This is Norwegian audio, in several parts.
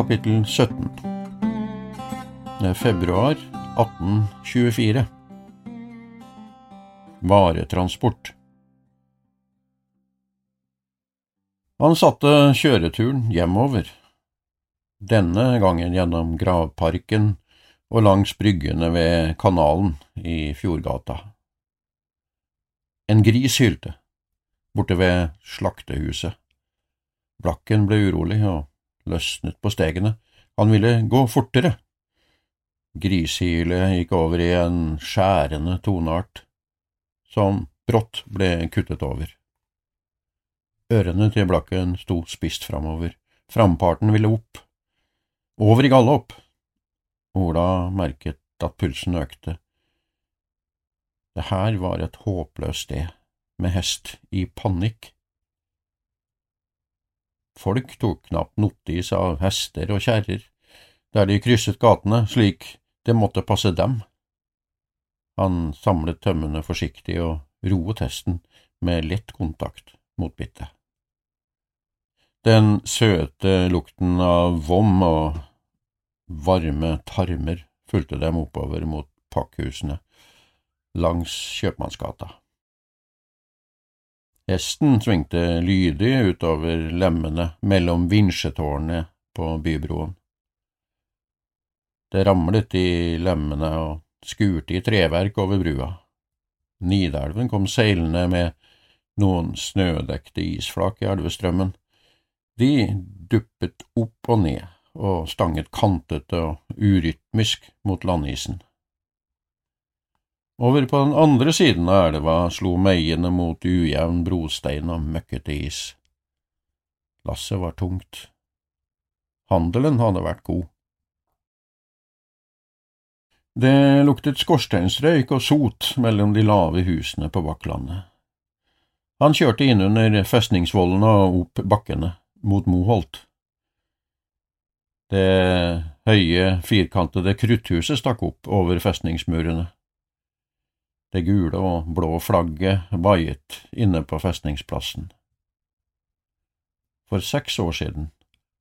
Kapittel 17 Det er Februar 1824 Varetransport. Han satte kjøreturen hjemover, denne gangen gjennom gravparken og langs bryggene ved kanalen i Fjordgata. En gris hylte, borte ved slaktehuset. Blakken ble urolig og løsnet på stegene. Han ville gå fortere. Grisehylet gikk over i en skjærende toneart, som brått ble kuttet over. Ørene til Blakken sto spisst framover, framparten ville opp. Over i galopp. Ola merket at pulsen økte. Det her var et håpløst sted, med hest i panikk. Folk tok knapt notis av hester og kjerrer der de krysset gatene slik det måtte passe dem. Han samlet tømmene forsiktig og roet hesten med lett kontakt mot bittet. Den søte lukten av vom og varme tarmer fulgte dem oppover mot pakkhusene langs Kjøpmannsgata. Hesten svingte lydig utover lemmene mellom vinsjetårnene på bybroen. Det ramlet i lemmene og skurte i treverk over brua. Nidelven kom seilende med noen snødekte isflak i elvestrømmen. De duppet opp og ned og stanget kantete og urytmisk mot landisen. Over på den andre siden av elva slo meiene mot ujevn brostein og møkkete is. Lasset var tungt. Handelen hadde vært god. Det luktet skorsteinsrøyk og sot mellom de lave husene på Bakklandet. Han kjørte innunder festningsvollene og opp bakkene, mot Moholt. Det høye, firkantede krutthuset stakk opp over festningsmurene. Det gule og blå flagget vaiet inne på festningsplassen. For seks år siden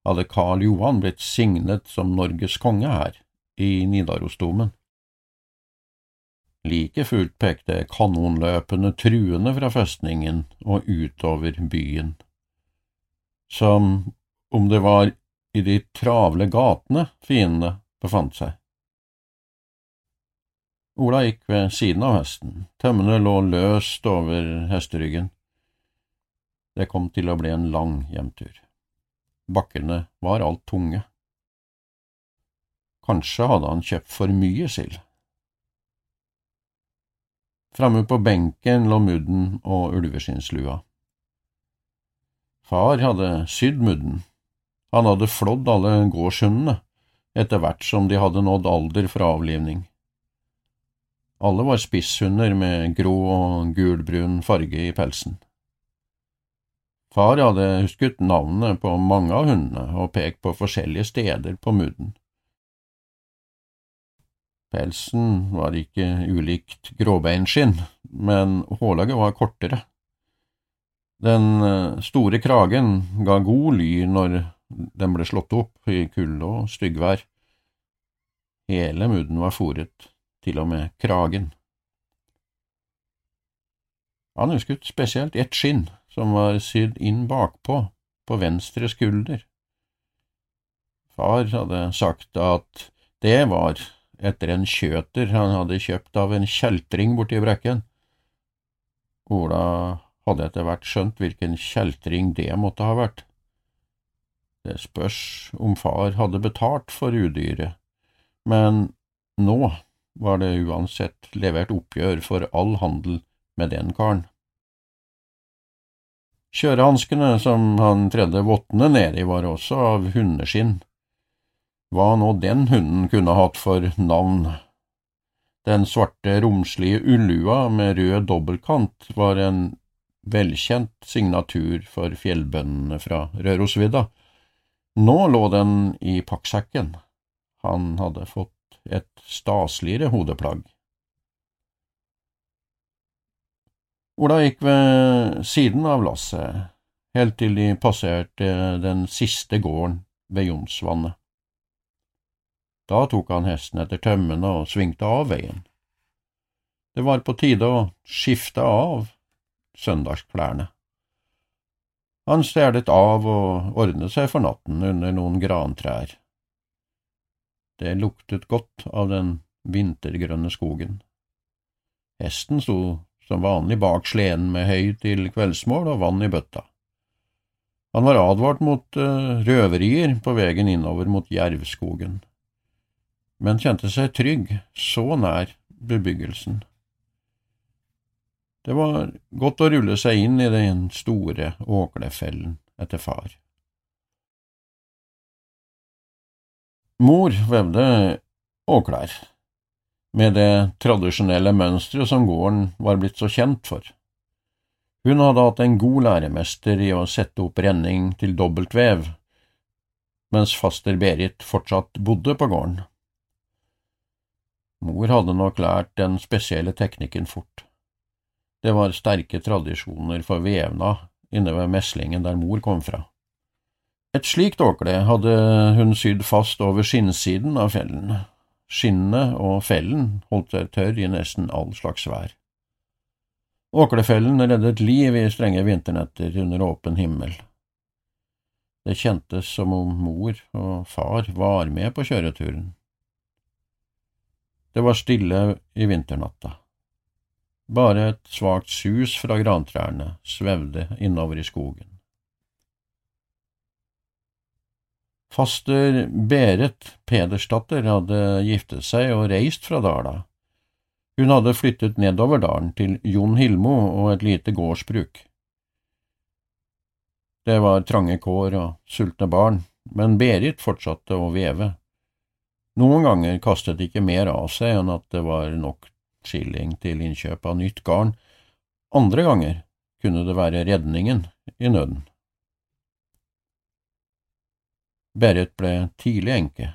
hadde Karl Johan blitt signet som Norges konge her, i Nidarosdomen. Like fullt pekte kanonløpene truende fra festningen og utover byen, som om det var i de travle gatene fiendene befant seg. Ola gikk ved siden av hesten, tømmene lå løst over hesteryggen. Det kom til å bli en lang hjemtur. Bakkene var alt tunge. Kanskje hadde han kjøpt for mye sild. Framme på benken lå mudden og ulveskinnslua. Far hadde sydd mudden. Han hadde flådd alle gårdshundene etter hvert som de hadde nådd alder for avlivning. Alle var spisshunder med grå og gulbrun farge i pelsen. Far hadde husket navnet på mange av hundene og pekt på forskjellige steder på mudden. Pelsen var ikke ulikt gråbeinskinn, men hårlaget var kortere. Den eh, store kragen ga god ly når den ble slått opp i kulde og styggvær. Hele mudden var fòret til og med kragen. Han husket spesielt ett skinn som var sydd inn bakpå, på venstre skulder. Far hadde sagt at det var etter en kjøter han hadde kjøpt av en kjeltring borti brekken. Ola hadde etter hvert skjønt hvilken kjeltring det måtte ha vært. Det spørs om far hadde betalt for udyret, men nå var det uansett levert oppgjør for all handel med den karen. Kjørehanskene som han tredde vottene nedi, var også av hundeskinn. Hva nå den hunden kunne hatt for navn. Den svarte, romslige ullua med rød dobbeltkant var en velkjent signatur for fjellbøndene fra Rørosvidda. Nå lå den i pakksekken. Han hadde fått et stasligere hodeplagg. Ola gikk ved siden av lasset, helt til de passerte den siste gården ved Jonsvannet. Da tok han hesten etter tømmene og svingte av veien. Det var på tide å skifte av søndagsklærne. Han stjelet av og ordnet seg for natten under noen grantrær. Det luktet godt av den vintergrønne skogen. Hesten sto som vanlig bak sleden med høy til kveldsmål og vann i bøtta. Han var advart mot uh, røverier på veien innover mot Jervskogen, men kjente seg trygg så nær bebyggelsen. Det var godt å rulle seg inn i den store åklefellen etter far. Mor vevde åklær med det tradisjonelle mønsteret som gården var blitt så kjent for. Hun hadde hatt en god læremester i å sette opp renning til dobbeltvev, mens faster Berit fortsatt bodde på gården. Mor hadde nok lært den spesielle teknikken fort. Det var sterke tradisjoner for vevna inne ved meslingen der mor kom fra. Et slikt åkle hadde hun sydd fast over skinnsiden av fellen, Skinnet og fellen holdt seg tørr i nesten all slags vær. Åklefellen reddet liv i strenge vinternetter under åpen himmel. Det kjentes som om mor og far var med på kjøreturen. Det var stille i vinternatta. Bare et svakt sus fra grantrærne svevde innover i skogen. Faster Berit Pedersdatter hadde giftet seg og reist fra Dala. Hun hadde flyttet nedover dalen til Jon Hilmo og et lite gårdsbruk. Det var trange kår og sultne barn, men Berit fortsatte å veve. Noen ganger kastet ikke mer av seg enn at det var nok skilling til innkjøp av nytt garn, andre ganger kunne det være redningen i nøden. Berit ble tidlig enke,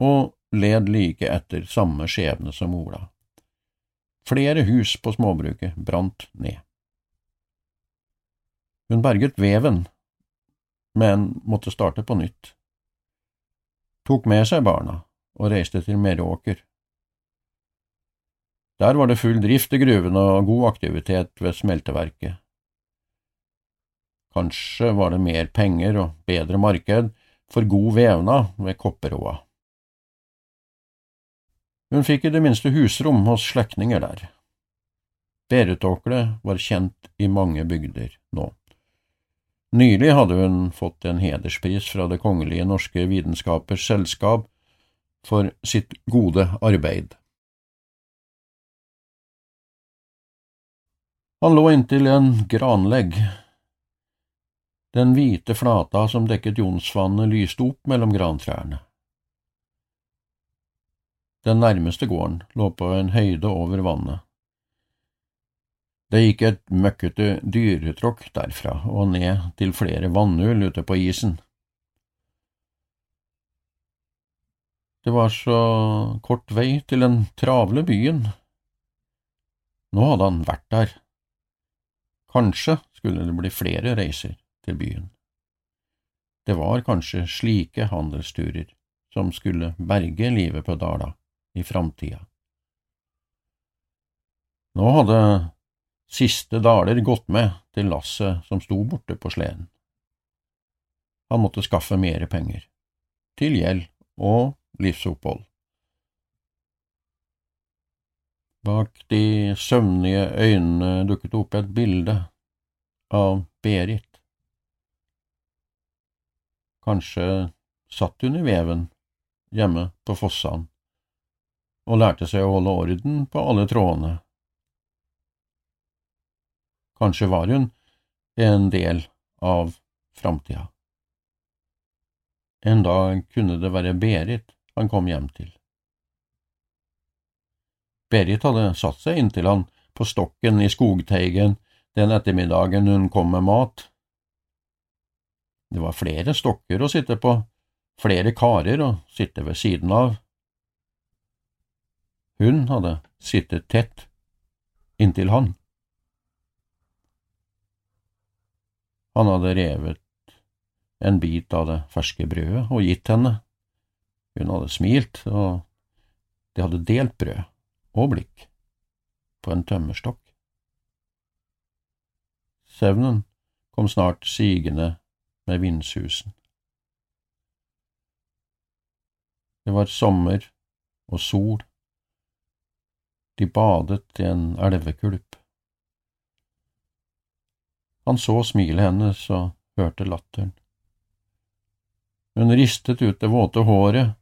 og led like etter samme skjebne som Ola. Flere hus på småbruket brant ned. Hun berget veven, men måtte starte på nytt. Tok med seg barna og reiste til Meråker. Der var det full drift i gruvene og god aktivitet ved smelteverket. Kanskje var det mer penger og bedre marked for god vevnad ved Kopperåa. Hun fikk i det minste husrom hos slektninger der. Berutåkle var kjent i mange bygder nå. Nylig hadde hun fått en hederspris fra Det kongelige norske vitenskapers selskap for sitt gode arbeid. Han lå inntil en granlegg. Den hvite flata som dekket Jonsvannet, lyste opp mellom grantrærne. Den nærmeste gården lå på en høyde over vannet. Det gikk et møkkete dyretråkk derfra og ned til flere vannhull ute på isen. Det var så kort vei til den travle byen. Nå hadde han vært der. Kanskje skulle det bli flere reiser til byen. Det var kanskje slike handelsturer som skulle berge livet på Dala i framtida. Nå hadde siste daler gått med til lasset som sto borte på sleden. Han måtte skaffe mere penger, til gjeld og livsopphold. Bak de søvnige øynene dukket opp et bilde av Berit. Kanskje satt i veven hjemme på Fossan og lærte seg å holde orden på alle trådene. Kanskje var hun en del av framtida. En dag kunne det være Berit han kom hjem til. Berit hadde satt seg inntil han på stokken i skogteigen den ettermiddagen hun kom med mat. Det var flere stokker å sitte på, flere karer å sitte ved siden av. Hun hadde sittet tett inntil han. Han hadde revet en bit av det ferske brødet og gitt henne. Hun hadde smilt, og de hadde delt brød og blikk på en tømmerstokk. Søvnen kom snart sigende med vindsusen. Det var sommer og sol. De badet i en elvekulp. Han så smilet hennes og hørte latteren. Hun ristet ut det våte håret,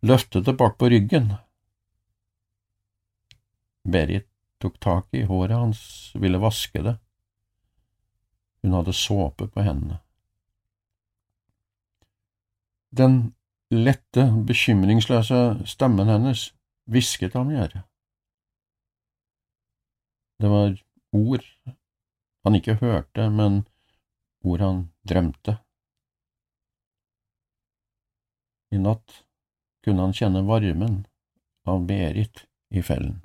løftet det bak på ryggen. Berit tok tak i håret hans, ville vaske det. Hun hadde såpe på hendene. Den lette, bekymringsløse stemmen hennes hvisket ham i øret. Det var ord han ikke hørte, men ord han drømte. I natt kunne han kjenne varmen av Berit i fellen.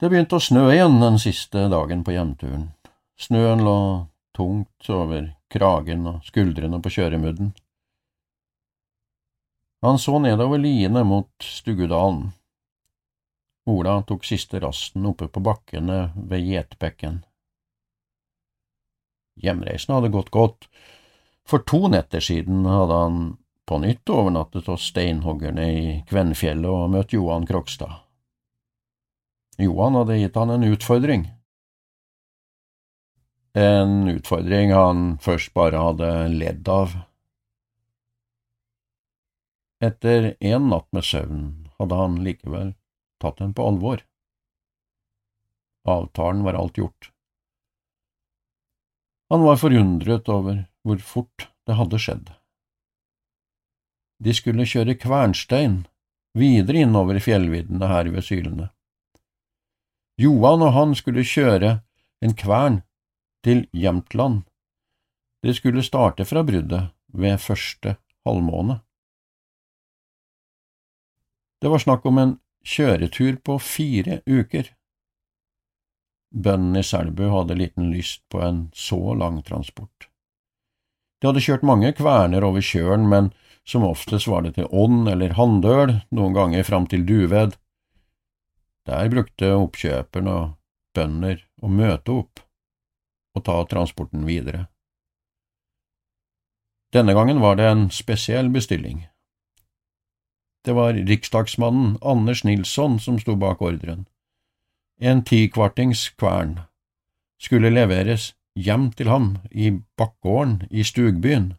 Det begynte å snø igjen den siste dagen på hjemturen. Snøen lå tungt over kragen og skuldrene på kjøremudden. Han så nedover liene mot Stugudalen. Ola tok siste rasten oppe på bakkene ved Gjetbekken. Hjemreisen hadde gått godt. For to netter siden hadde han på nytt overnattet hos steinhoggerne i Kvenfjellet og møtt Johan Krokstad. Johan hadde gitt han en utfordring. En utfordring han først bare hadde ledd av. Etter en natt med søvn hadde han likevel tatt den på alvor. Avtalen var alt gjort. Han var forundret over hvor fort det hadde skjedd. De skulle kjøre kvernstein videre innover fjellviddene her ved Sylene. Johan og han skulle kjøre en kvern til Jämtland. Det skulle starte fra bruddet ved første halvmåne. Det var snakk om en kjøretur på fire uker. Bøndene i Selbu hadde liten lyst på en så lang transport. De hadde kjørt mange kverner over kjølen, men som oftest var det til Ånd eller Handøl, noen ganger fram til Duved. Der brukte oppkjøperne og bønder å møte opp og ta transporten videre. Denne gangen var det en spesiell bestilling. Det var riksdagsmannen Anders Nilsson som sto bak ordren. En tikvartings kvern skulle leveres hjem til ham i bakgården i Stugbyen.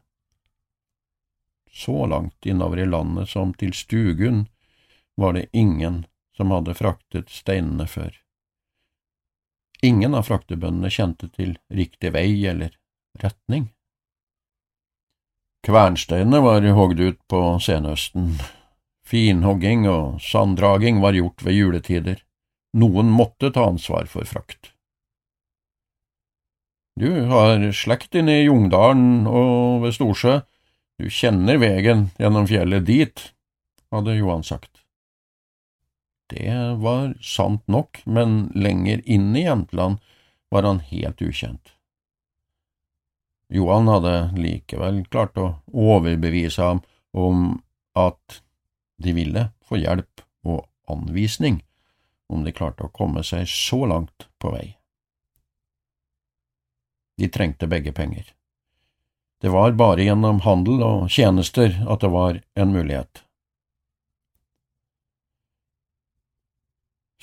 Så langt innover i landet som til Stugun var det ingen som hadde fraktet steinene før. Ingen av fraktebøndene kjente til riktig vei eller retning. Kvernsteinene var hogd ut på senhøsten, Finhogging og sanddraging var gjort ved juletider. Noen måtte ta ansvar for frakt. Du har slekt inne i Jungdalen og ved Storsjø, du kjenner vegen gjennom fjellet dit, hadde Johan sagt. Det var sant nok, men lenger inn i Jämtland var han helt ukjent. Johan hadde likevel klart å overbevise ham om at de ville få hjelp og anvisning om de klarte å komme seg så langt på vei. De trengte begge penger. Det var bare gjennom handel og tjenester at det var en mulighet.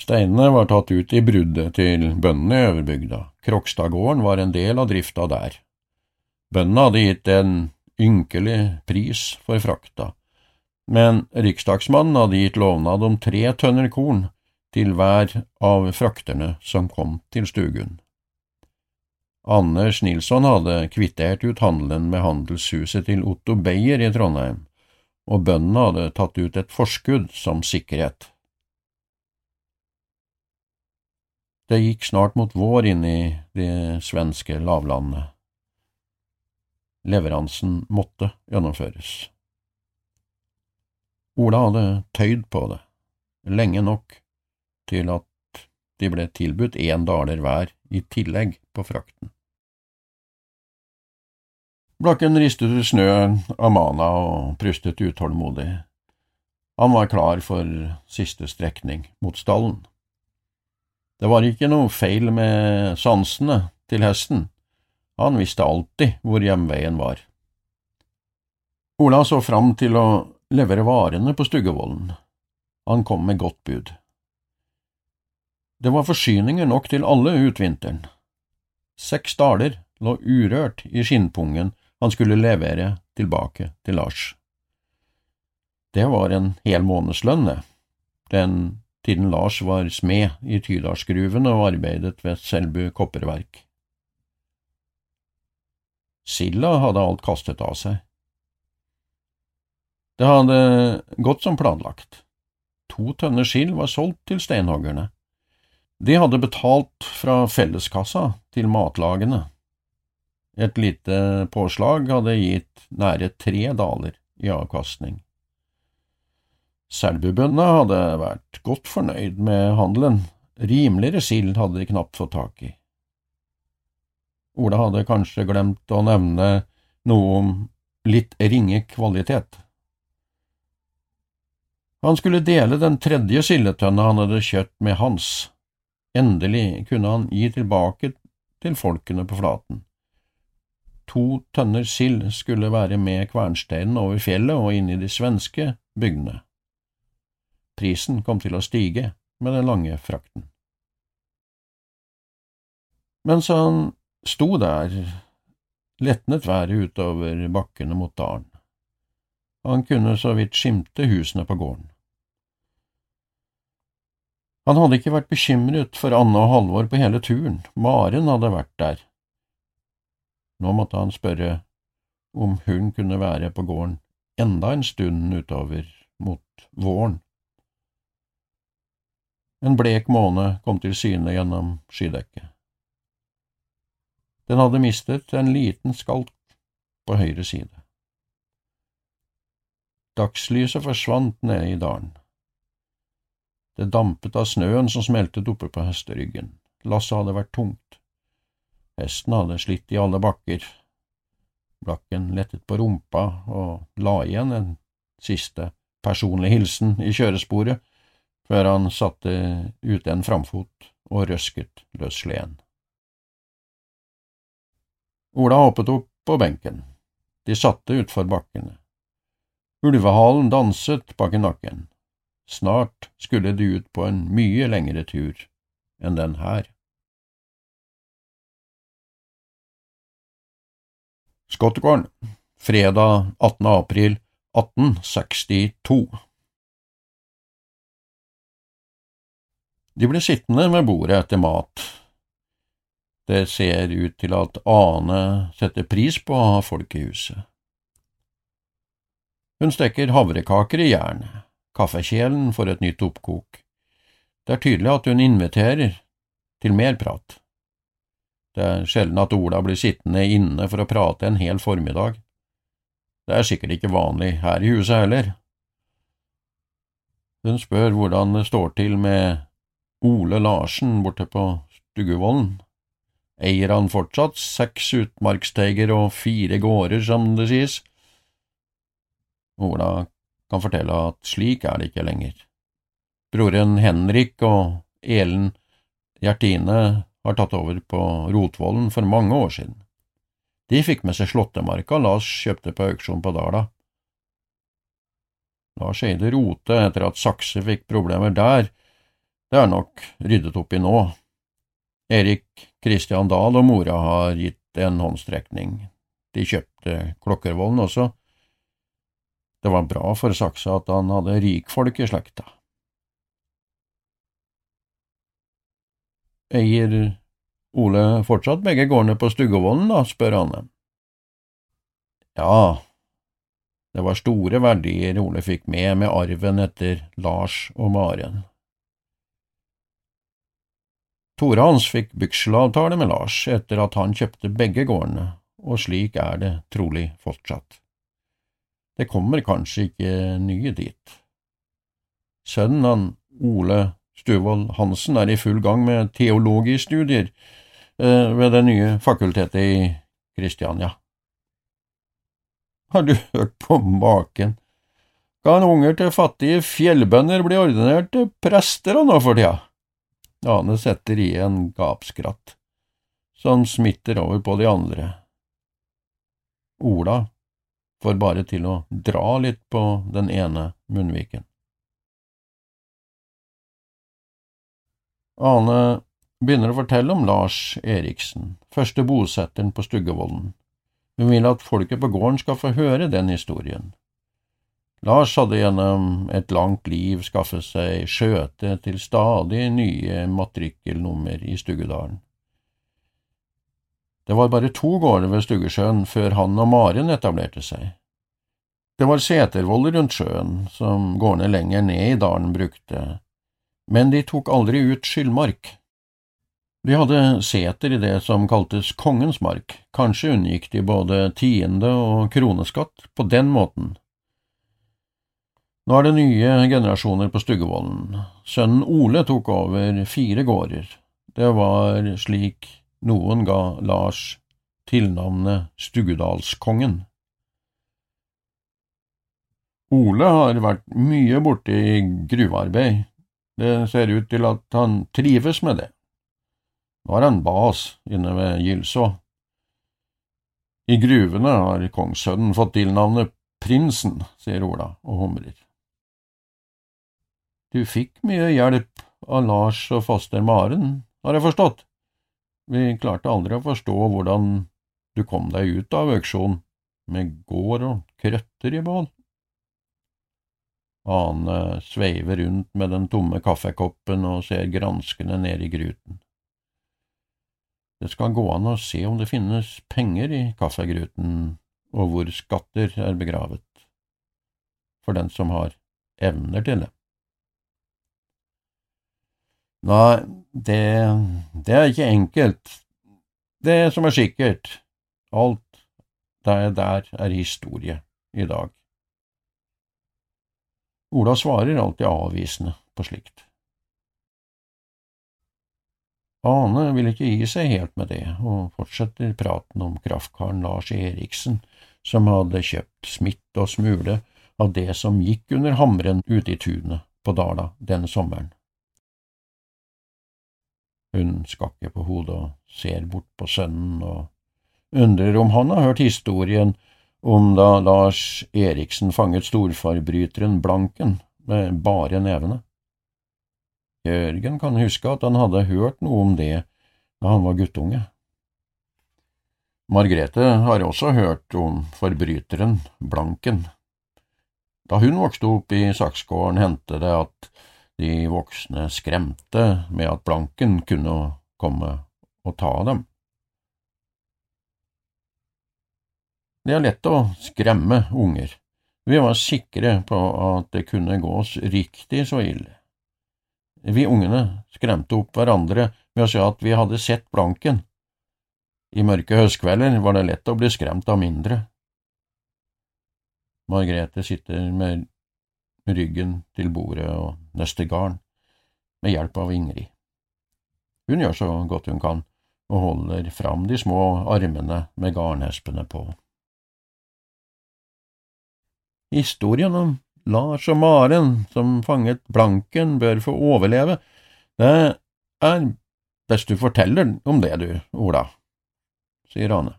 Steinene var tatt ut i bruddet til bøndene i Øverbygda. Krokstadgården var en del av drifta der. Bøndene hadde gitt en ynkelig pris for frakta, men riksdagsmannen hadde gitt lovnad om tre tønner korn til hver av frakterne som kom til Stugun. Anders Nilsson hadde kvittert ut handelen med handelshuset til Otto Beyer i Trondheim, og bøndene hadde tatt ut et forskudd som sikkerhet. Det gikk snart mot vår inn i de svenske lavlandene. Leveransen måtte gjennomføres. Ola hadde tøyd på det, lenge nok til at de ble tilbudt én daler hver i tillegg på frakten. Blakken ristet ut snø av mana og prustet utålmodig. Han var klar for siste strekning mot stallen. Det var ikke noe feil med sansene til hesten, han visste alltid hvor hjemveien var. Ola så fram til å levere varene på Stuggevollen. Han kom med godt bud. Det var forsyninger nok til alle ut vinteren. Seks daler lå urørt i skinnpungen han skulle levere tilbake til Lars. Det var en hel månedslønn, det, den tiden Lars var smed i Tydalsgruven og arbeidet ved Selbu kopperverk. Silda hadde alt kastet av seg. Det hadde gått som planlagt. To tønner sild var solgt til steinhoggerne. De hadde betalt fra felleskassa til matlagene. Et lite påslag hadde gitt nære tre daler i avkastning. Selbubøndene hadde vært godt fornøyd med handelen, rimeligere sild hadde de knapt fått tak i. Ola hadde kanskje glemt å nevne noe om litt ringe kvalitet. Han skulle dele den tredje sildetønna han hadde kjøpt med Hans. Endelig kunne han gi tilbake til folkene på flaten. To tønner sild skulle være med kvernsteinen over fjellet og inn i de svenske bygdene. Prisen kom til å stige med den lange frakten. Mens han sto der, letnet været utover bakkene mot dalen. Han kunne så vidt skimte husene på gården. Han hadde ikke vært bekymret for Anne og Halvor på hele turen, Maren hadde vært der. Nå måtte han spørre om hun kunne være på gården enda en stund utover mot våren. En blek måne kom til syne gjennom skydekket. Den hadde mistet en liten skalk på høyre side. Dagslyset forsvant nede i dalen. Det dampet av snøen som smeltet oppe på hesteryggen. Lasset hadde vært tungt. Hesten hadde slitt i alle bakker. Blakken lettet på rumpa og la igjen en siste personlig hilsen i kjøresporet før han satte ut en framfot og røsket løs sleden. Ola hoppet opp på benken. De satte utfor bakkene. Ulvehalen danset bak i nakken. Snart skulle de ut på en mye lengre tur enn den her. Skottegården, fredag 18. april 1862 De ble sittende med bordet etter mat. Det ser ut til at Ane setter pris på å ha folk i huset. Hun stekker havrekaker i jern, kaffekjelen får et nytt oppkok. Det er tydelig at hun inviterer til mer prat. Det er sjelden at Ola blir sittende inne for å prate en hel formiddag. Det er sikkert ikke vanlig her i huset heller. Hun spør hvordan det står til med Ole Larsen borte på Stuggevollen. Eier han fortsatt seks utmarksteiger og fire gårder, som det sies? Ola kan fortelle at slik er det ikke lenger. Broren Henrik og Elen Hjertine har tatt over på Rotvollen for mange år siden. De fikk med seg slåttemarka Lars kjøpte på auksjon på Dala. Lars eide Rote etter at Sakse fikk problemer der, det er nok ryddet opp i nå. Erik Kristian Dahl og mora har gitt en håndstrekning. De kjøpte Klokkervollen også. Det var bra for Saksa at han hadde rikfolk i slekta. Eier Ole fortsatt begge gårdene på Stuggevollen, da, spør Anne. Ja, det var store verdier Ole fikk med med arven etter Lars og Maren. Tore hans fikk bykselavtale med Lars etter at han kjøpte begge gårdene, og slik er det trolig fortsatt. Det kommer kanskje ikke nye dit. Sønnen han, Ole Stuvold Hansen, er i full gang med teologistudier eh, ved det nye fakultetet i Kristiania. Har du hørt på maken? Kan unger til fattige fjellbønder bli ordinert til prester nå for tida? Ane setter i en gapskratt, som smitter over på de andre. Ola får bare til å dra litt på den ene munnviken. Ane begynner å fortelle om Lars Eriksen, første bosetteren på Stuggevollen. Hun vil at folket på gården skal få høre den historien. Lars hadde gjennom et langt liv skaffet seg skjøte til stadig nye matrikkelnummer i Stuggedalen. Det var bare to gårder ved Stuggesjøen før han og Maren etablerte seg. Det var setervoller rundt sjøen, som gårdene lenger ned i dalen brukte, men de tok aldri ut skyllmark. De hadde seter i det som kaltes Kongens mark, kanskje unngikk de både tiende og kroneskatt på den måten. Nå er det nye generasjoner på Stuggevollen. Sønnen Ole tok over fire gårder. Det var slik noen ga Lars tilnavnet Stuggedalskongen. Ole har vært mye borte i gruvearbeid. Det ser ut til at han trives med det. Nå er han bas inne ved Gilså. I gruvene har kongssønnen fått tilnavnet Prinsen, sier Ola og humrer. Du fikk mye hjelp av Lars og faster Maren, har jeg forstått. Vi klarte aldri å forstå hvordan du kom deg ut av auksjonen, med gård og krøtter i bål. Ane sveiver rundt med den tomme kaffekoppen og ser granskende ned i gruten. Det skal gå an å se om det finnes penger i kaffegruten, og hvor skatter er begravet, for den som har evner til det. Nei, det, det er ikke enkelt. Det som er sikkert, alt der, der er historie i dag. Ola svarer alltid avvisende på slikt. Ane vil ikke gi seg helt med det, og fortsetter praten om kraftkaren Lars Eriksen, som hadde kjøpt smitt og smule av det som gikk under hamren ute i tunet på Dala denne sommeren. Hun skakker på hodet og ser bort på sønnen og undrer om han har hørt historien om da Lars Eriksen fanget storforbryteren Blanken med bare nevene. Jørgen kan huske at han hadde hørt noe om det da han var guttunge. Margrethe har også hørt om forbryteren Blanken. Da hun vokste opp i Saksgården, hendte det at de voksne skremte med at Blanken kunne komme og ta dem. Det er lett å skremme unger. Vi var sikre på at det kunne gå oss riktig så ille. Vi ungene skremte opp hverandre med å si at vi hadde sett Blanken. I mørke høstkvelder var det lett å bli skremt av mindre. Margrethe sitter med ryggen til bordet og nøster garn, med hjelp av Ingrid. Hun gjør så godt hun kan, og holder fram de små armene med garnhespene på. Historien om Lars og Maren, som fanget Blanken, bør få overleve. Det er best du forteller om det, du, Ola, sier Ane.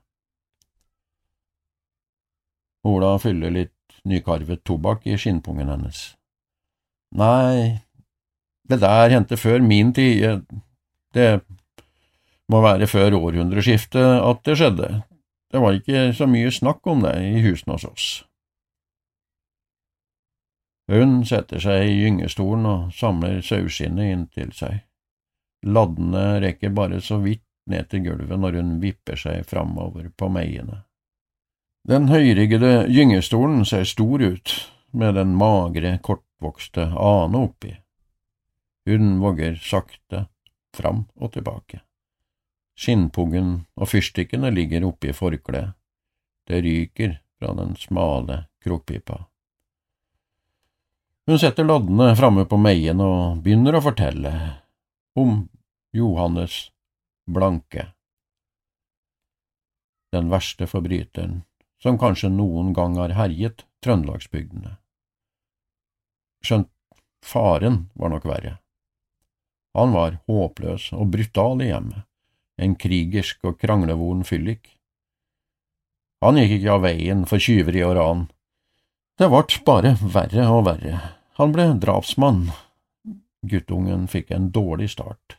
Ola fyller litt nykarvet tobakk i skinnpungen hennes. Nei, det der hendte før min tid, det må være før århundreskiftet at det skjedde. Det var ikke så mye snakk om det i husene hos oss. Hun setter seg i gyngestolen og samler saueskinnet inntil seg. laddene rekker bare så vidt ned til gulvet når hun vipper seg framover på meiene. Den høyriggede gyngestolen ser stor ut, med den magre, kortvokste ane oppi. Hun våger sakte fram og tilbake. Skinnpuggen og fyrstikkene ligger oppi forkleet. Det ryker fra den smale krokpipa. Hun setter loddene framme på meien og begynner å fortelle om Johannes Blanke, den verste forbryteren som kanskje noen gang har herjet trøndelagsbygdene. Skjønt faren var nok verre. Han var håpløs og brutal i hjemmet, en krigersk og kranglevoren fyllik. Han gikk ikke av veien for tyveri og ran. Det vart bare verre og verre. Han ble drapsmann. Guttungen fikk en dårlig start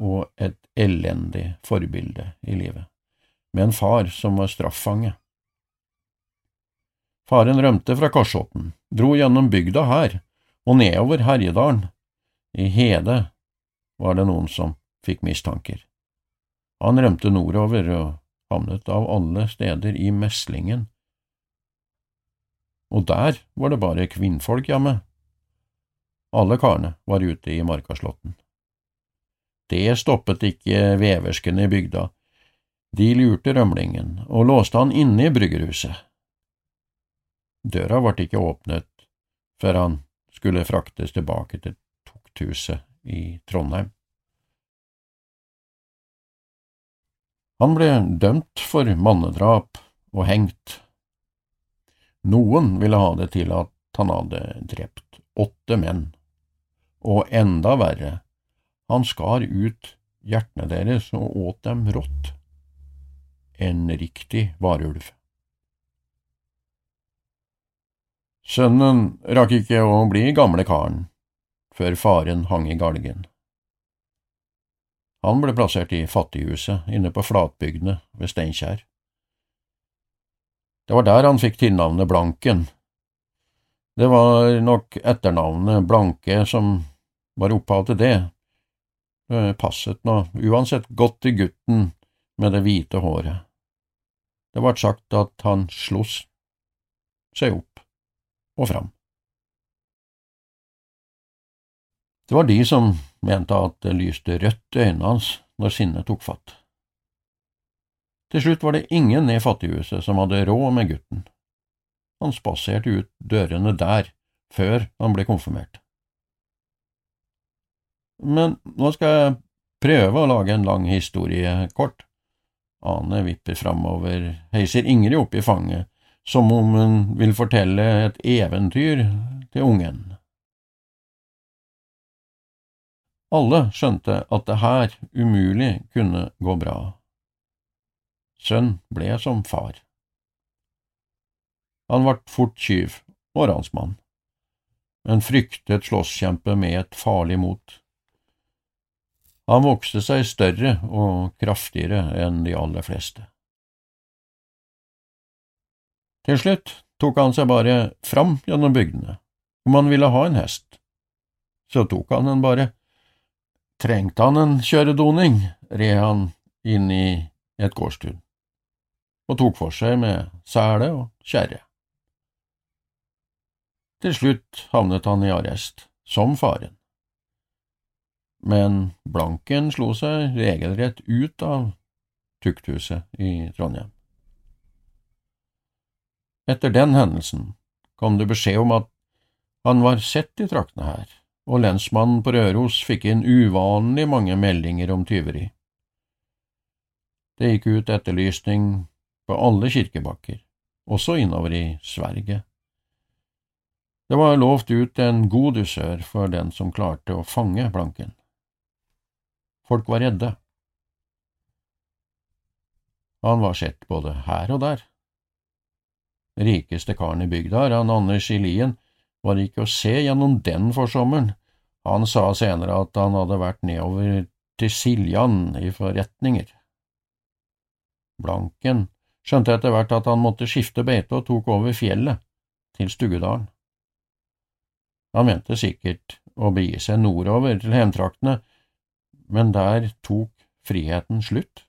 og et elendig forbilde i livet, med en far som var straffange. Faren rømte fra Korsåten, dro gjennom bygda her og nedover Herjedalen. I Hede var det noen som fikk mistanker. Han rømte nordover og havnet av alle steder i Meslingen. Og der var det bare kvinnfolk hjemme. Alle karene var ute i Markaslåtten. Det stoppet ikke veverskene i bygda. De lurte rømlingen og låste han inne i bryggerhuset. Døra ble ikke åpnet før han skulle fraktes tilbake til tukthuset i Trondheim. Han ble dømt for mannedrap og hengt. Noen ville ha det til at han hadde drept åtte menn, og enda verre, han skar ut hjertene deres og åt dem rått. En riktig varulv. Sønnen rakk ikke å bli gamle karen før faren hang i galgen. Han ble plassert i fattighuset inne på flatbygdene ved Steinkjer. Det var der han fikk tilnavnet Blanken. Det var nok etternavnet Blanke som var opphav til det. Det passet nå uansett godt til gutten med det hvite håret. Det ble sagt at han sloss seg opp og fram. Det var de som mente at det lyste rødt i øynene hans når sinnet tok fatt. Til slutt var det ingen i fattighuset som hadde råd med gutten. Han spaserte ut dørene der før han ble konfirmert. Men nå skal jeg prøve å lage en lang historie kort. Ane vipper framover, heiser Ingrid opp i fanget, som om hun vil fortelle et eventyr til ungen. Alle skjønte at det her umulig kunne gå bra. Sønn ble som far. Han ble fort tyv og ransmann, men fryktet slåsskjempe med et farlig mot. Han vokste seg større og kraftigere enn de aller fleste. Til slutt tok han seg bare fram gjennom bygdene. Om han ville ha en hest, så tok han den bare Trengte han en kjøredoning, red han inn i et gårdstun og tok for seg med sele og kjerre. Til slutt havnet han i arrest, som faren. Men Blanken slo seg regelrett ut av tukthuset i Trondheim. Etter den hendelsen kom det beskjed om at han var sett i traktene her og lensmannen på Røros fikk inn uvanlig mange meldinger om tyveri. Det gikk ut etterlysning på alle kirkebakker, også innover i Sverige. Det var lovt ut en god dusør for den som klarte å fange Blanken. Folk var redde. Han var sett både her og der. Rikeste karen i bygda, han Anders i Lien, var ikke å se gjennom den forsommeren. Han sa senere at han hadde vært nedover til Siljan i forretninger. Blanken skjønte etter hvert at han måtte skifte beite og tok over fjellet, til Stugedalen. Han mente sikkert å begi seg nordover til hjemtraktene, men der tok friheten slutt.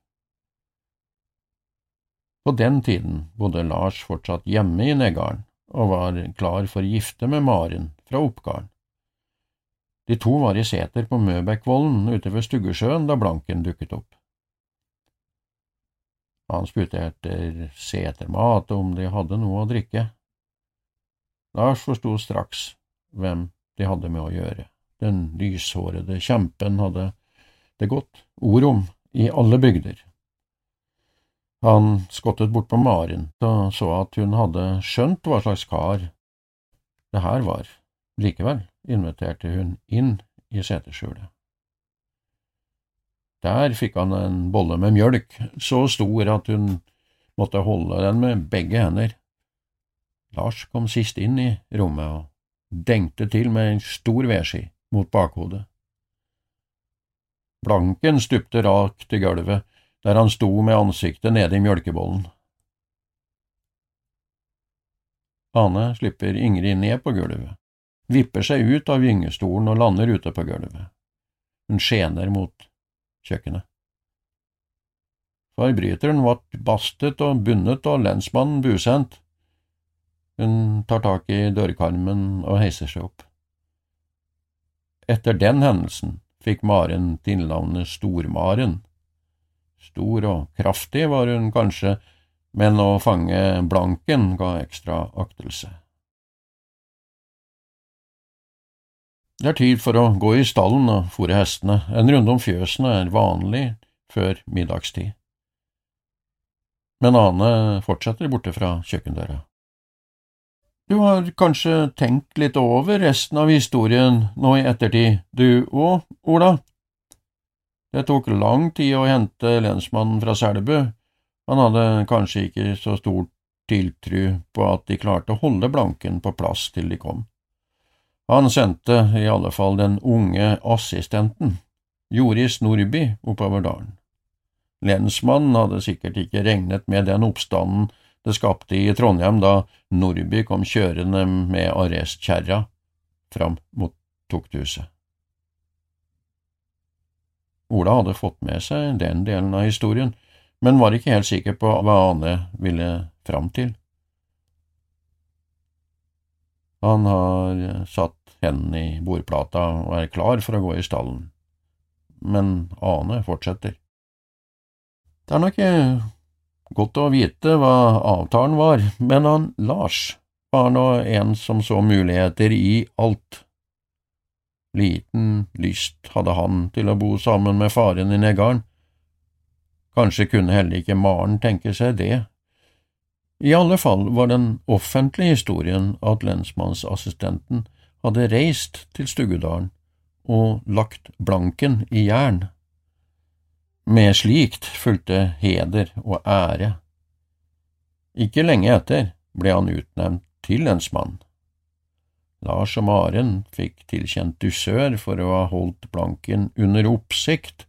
På den tiden bodde Lars fortsatt hjemme i Negarden og var klar for gifte med Maren fra Oppgarden. De to var i seter på Møbekkvollen ute ved Stuggesjøen da Blanken dukket opp. Han spurte etter setermat og om de hadde noe å drikke. Lars forsto straks hvem de hadde med å gjøre. Den lyshårede kjempen hadde det gått ord om i alle bygder. Han skottet bort på Maren og så at hun hadde skjønt hva slags kar det her var. Likevel inviterte hun inn i seterskjulet. Der fikk han en bolle med mjølk, så stor at hun måtte holde den med begge hender. Lars kom sist inn i rommet og dengte til med en stor vedski mot bakhodet. Blanken stupte rakt til gulvet, der han sto med ansiktet nede i mjølkebollen. Ane slipper Ingrid ned på gulvet, vipper seg ut av gyngestolen og lander ute på gulvet. Hun skjener mot kjøkkenet. Forbryteren ble bastet og bundet og lensmannen busendt. Hun tar tak i dørkarmen og heiser seg opp. Etter den hendelsen fikk Maren tilnavnet Stormaren. Stor og kraftig var hun kanskje, men å fange Blanken ga ekstra aktelse. Det er tid for å gå i stallen og fòre hestene. En runde om fjøsene er vanlig før middagstid. Men Ane fortsetter borte fra kjøkkendøra. Du har kanskje tenkt litt over resten av historien nå i ettertid, du òg, Ola? Det tok lang tid å hente lensmannen fra Selbu. Han hadde kanskje ikke så stor tiltru på at de klarte å holde Blanken på plass til de kom. Han sendte i alle fall den unge assistenten, Joris Nordby, oppover dalen. Lensmannen hadde sikkert ikke regnet med den oppstanden det skapte i Trondheim da Nordby kom kjørende med arrestkjerra fram mot tukthuset. Ola hadde fått med seg den delen av historien, men var ikke helt sikker på hva Ane ville fram til. Han har satt hendene i bordplata og er klar for å gå i stallen, men Ane fortsetter. Det er nok godt å vite hva avtalen var, men han Lars var nå en som så muligheter i alt. Liten lyst hadde han til å bo sammen med faren i Neggarden. Kanskje kunne heller ikke Maren tenke seg det, i alle fall var den offentlige historien at lensmannsassistenten hadde reist til Stuggedalen og lagt blanken i jern. Med slikt fulgte heder og ære. Ikke lenge etter ble han utnevnt til lensmann. Lars og Maren fikk tilkjent dusør for å ha holdt blanken under oppsikt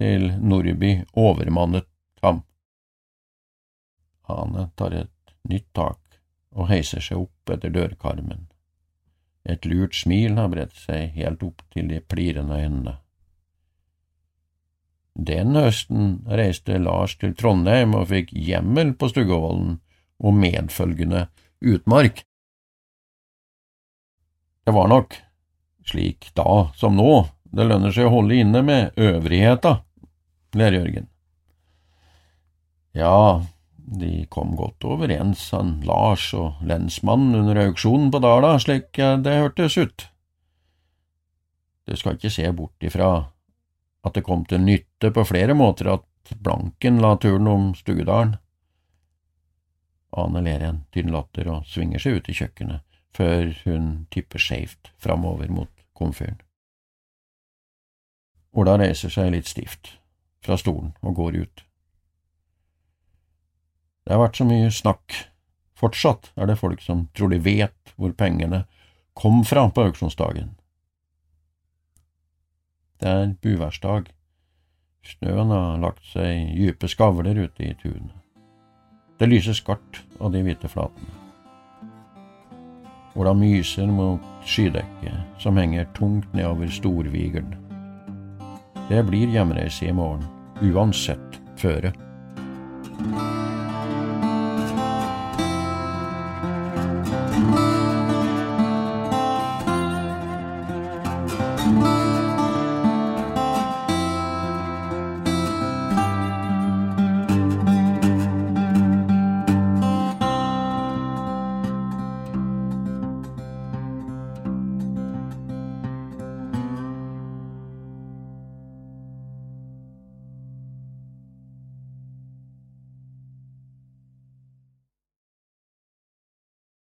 til Nordby overmannet ham. Ane tar et nytt tak og heiser seg opp etter dørkarmen. Et lurt smil har bredt seg helt opp til de plirende øynene. Den høsten reiste Lars til Trondheim og fikk hjemmel på Stuggevollen og medfølgende utmark. Det var nok, slik da som nå, det lønner seg å holde inne med øvrigheta, ler Jørgen. Ja, de kom godt overens, han Lars og lensmannen under auksjonen på Dala, slik det hørtes ut. Du skal ikke se bort ifra at det kom til nytte på flere måter at Blanken la turen om Stugedalen. Ane ler en tynn latter og svinger seg ut i kjøkkenet, før hun tipper skeivt framover mot komfyren. Ola reiser seg litt stivt fra stolen og går ut. Det har vært så mye snakk. Fortsatt er det folk som tror de vet hvor pengene kom fra på auksjonsdagen. Det er buværsdag. Snøen har lagt seg dype skavler ute i tunet. Det lyser skarpt av de hvite flatene. Ola myser mot skydekket som henger tungt nedover Storvigeren. Det blir hjemreise i morgen, uansett føre.